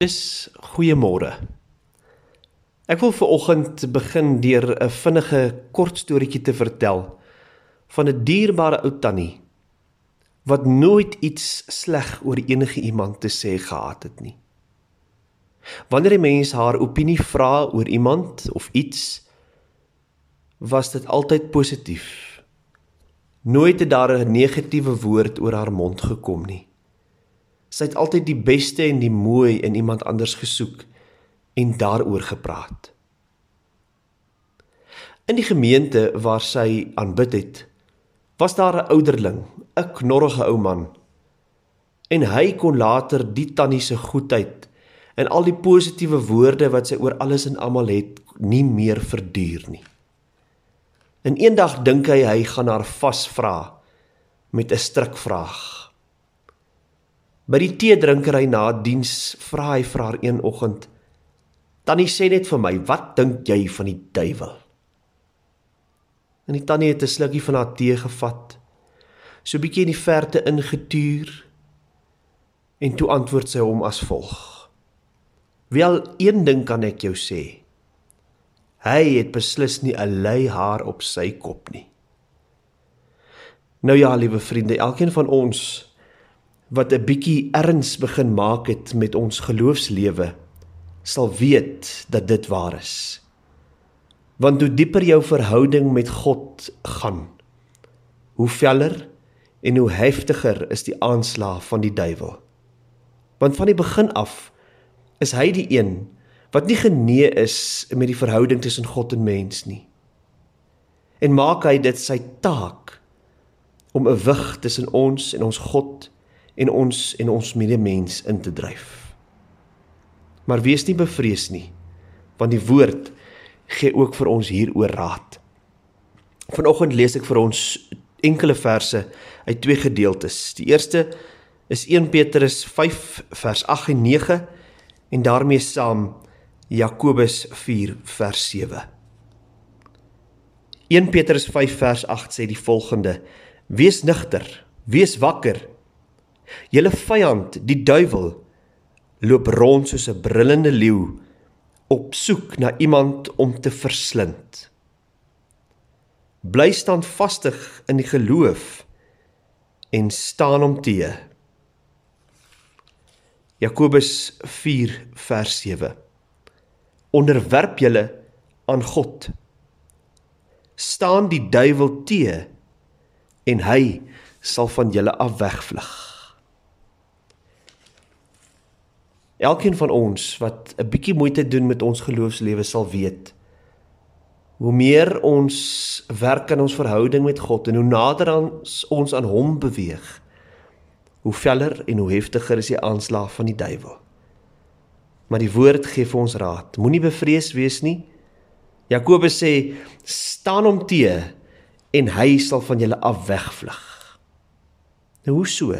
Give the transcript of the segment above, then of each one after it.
Dis goeiemôre. Ek wil ver oggend begin deur 'n vinnige kort storieetjie te vertel van 'n dierbare ou tannie wat nooit iets sleg oor enige iemand te sê gehad het nie. Wanneer 'n mens haar opinie vra oor iemand of iets, was dit altyd positief. Nooit het daar 'n negatiewe woord oor haar mond gekom nie. Sy het altyd die beste en die mooi in iemand anders gesoek en daaroor gepraat. In die gemeente waar sy aanbid het, was daar 'n ouderling, 'n knorrige ou man. En hy kon later die tannie se goedheid en al die positiewe woorde wat sy oor alles en almal het, nie meer verduur nie. En eendag dink hy hy gaan haar vasvra met 'n strikvraag. By die teedrinkery na diens vra hy vir haar een oggend: "Tannie sê net vir my, wat dink jy van die duiwel?" En die tannie het 'n slukkie van haar tee gevat, so bietjie in die verte ingetuur en toe antwoord sy hom as volg: "Wel, een ding kan ek jou sê. Hy het beslis nie 'n lei haar op sy kop nie." Nou ja, liewe vriende, elkeen van ons wat 'n bietjie erns begin maak het met ons geloofslewe, sal weet dat dit waar is. Want hoe dieper jou verhouding met God gaan, hoe veller en hoe heftiger is die aanslag van die duiwel. Want van die begin af is hy die een wat nie genee is met die verhouding tussen God en mens nie. En maak hy dit sy taak om 'n wig tussen ons en ons God te en ons en ons medemens in te dryf. Maar wees nie bevrees nie, want die woord gee ook vir ons hieroor raad. Vanoggend lees ek vir ons enkele verse uit twee gedeeltes. Die eerste is 1 Petrus 5 vers 8 en 9 en daarmee saam Jakobus 4 vers 7. 1 Petrus 5 vers 8 sê die volgende: Wees nigter, wees wakker Julle vyand, die duiwel, loop rond soos 'n brullende leeu op soek na iemand om te verslind. Bly standvastig in die geloof en staan hom te. Jakobus 4 vers 7. Onderwerp julle aan God. Staan die duiwel te en hy sal van julle af wegvlug. Elkeen van ons wat 'n bietjie moeite doen met ons geloofslewe sal weet hoe meer ons werk aan ons verhouding met God en hoe nader ons aan hom beweeg hoe veller en hoe heftiger is die aanslag van die duiwel. Maar die woord gee vir ons raad. Moenie bevrees wees nie. Jakobus sê staan hom te en hy sal van julle af wegvlug. Nou hoe so?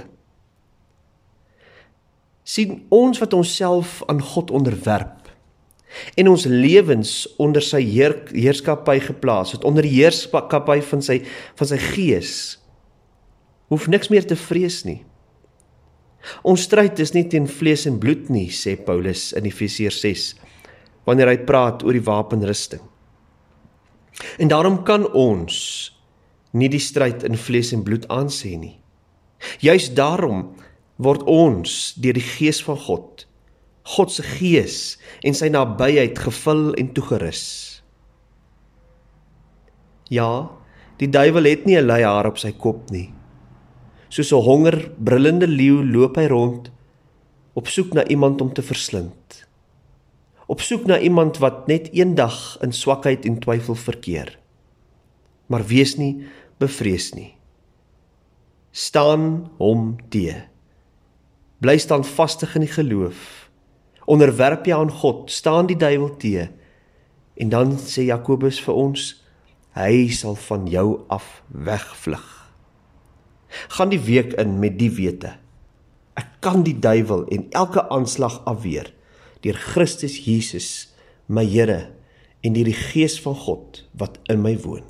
Sien ons wat onsself aan God onderwerp en ons lewens onder sy heer, heerskappy geplaas het onder die heerskappy van sy van sy gees hoef niks meer te vrees nie. Ons stryd is nie teen vlees en bloed nie sê Paulus in Efesiërs 6 wanneer hy praat oor die wapenrusting. En daarom kan ons nie die stryd in vlees en bloed aansê nie. Juis daarom word ons deur die gees van God, God se gees en sy nabyheid gevul en toegerus. Ja, die duiwel het nie 'n lei haar op sy kop nie. Soos 'n honger brullende leeu loop hy rond op soek na iemand om te verslind. Op soek na iemand wat net eendag in swakheid en twyfel verkeer. Maar wees nie bevrees nie. Staan hom teë. Bly standvastig in die geloof. Onderwerp jou aan God, staan die duiwel te. En dan sê Jakobus vir ons, hy sal van jou af wegvlug. Gaan die week in met die wete. Ek kan die duiwel en elke aanslag afweer deur Christus Jesus, my Here en deur die Gees van God wat in my woon.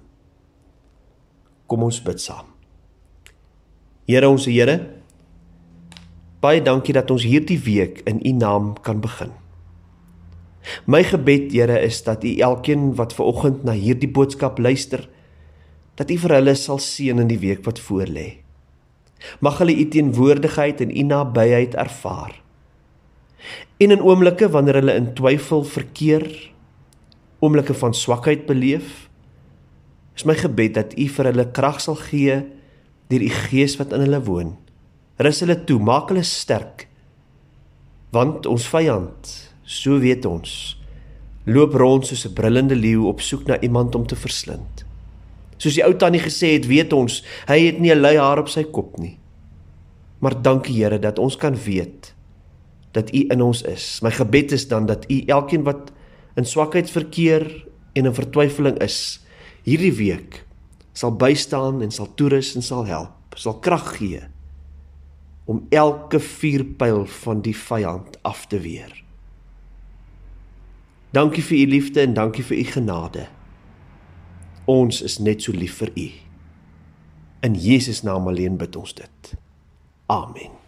Kom ons bid saam. Here ons Here, Baie dankie dat ons hierdie week in U naam kan begin. My gebed, Here, is dat U elkeen wat ver oggend na hierdie boodskap luister, dat U vir hulle sal seën in die week wat voorlê. Mag hulle U teenwoordigheid en U nabyheid ervaar. En in oomblikke wanneer hulle in twyfel verkeer, oomblikke van swakheid beleef, is my gebed dat U vir hulle krag sal gee deur U Gees wat in hulle woon. Rus hulle toe, maak hulle sterk. Want ons vyand, so weet ons, loop rond soos 'n brullende leeu op soek na iemand om te verslind. Soos die ou tannie gesê het, weet ons, hy het nie 'n lui haar op sy kop nie. Maar dankie Here dat ons kan weet dat U in ons is. My gebed is dan dat U elkeen wat in swakheid verkeer en in vertwyfeling is, hierdie week sal bystaan en sal toerus en sal help, sal krag gee om elke vuurpyl van die vyand af te weer. Dankie vir u liefde en dankie vir u genade. Ons is net so lief vir u. In Jesus naam alleen bid ons dit. Amen.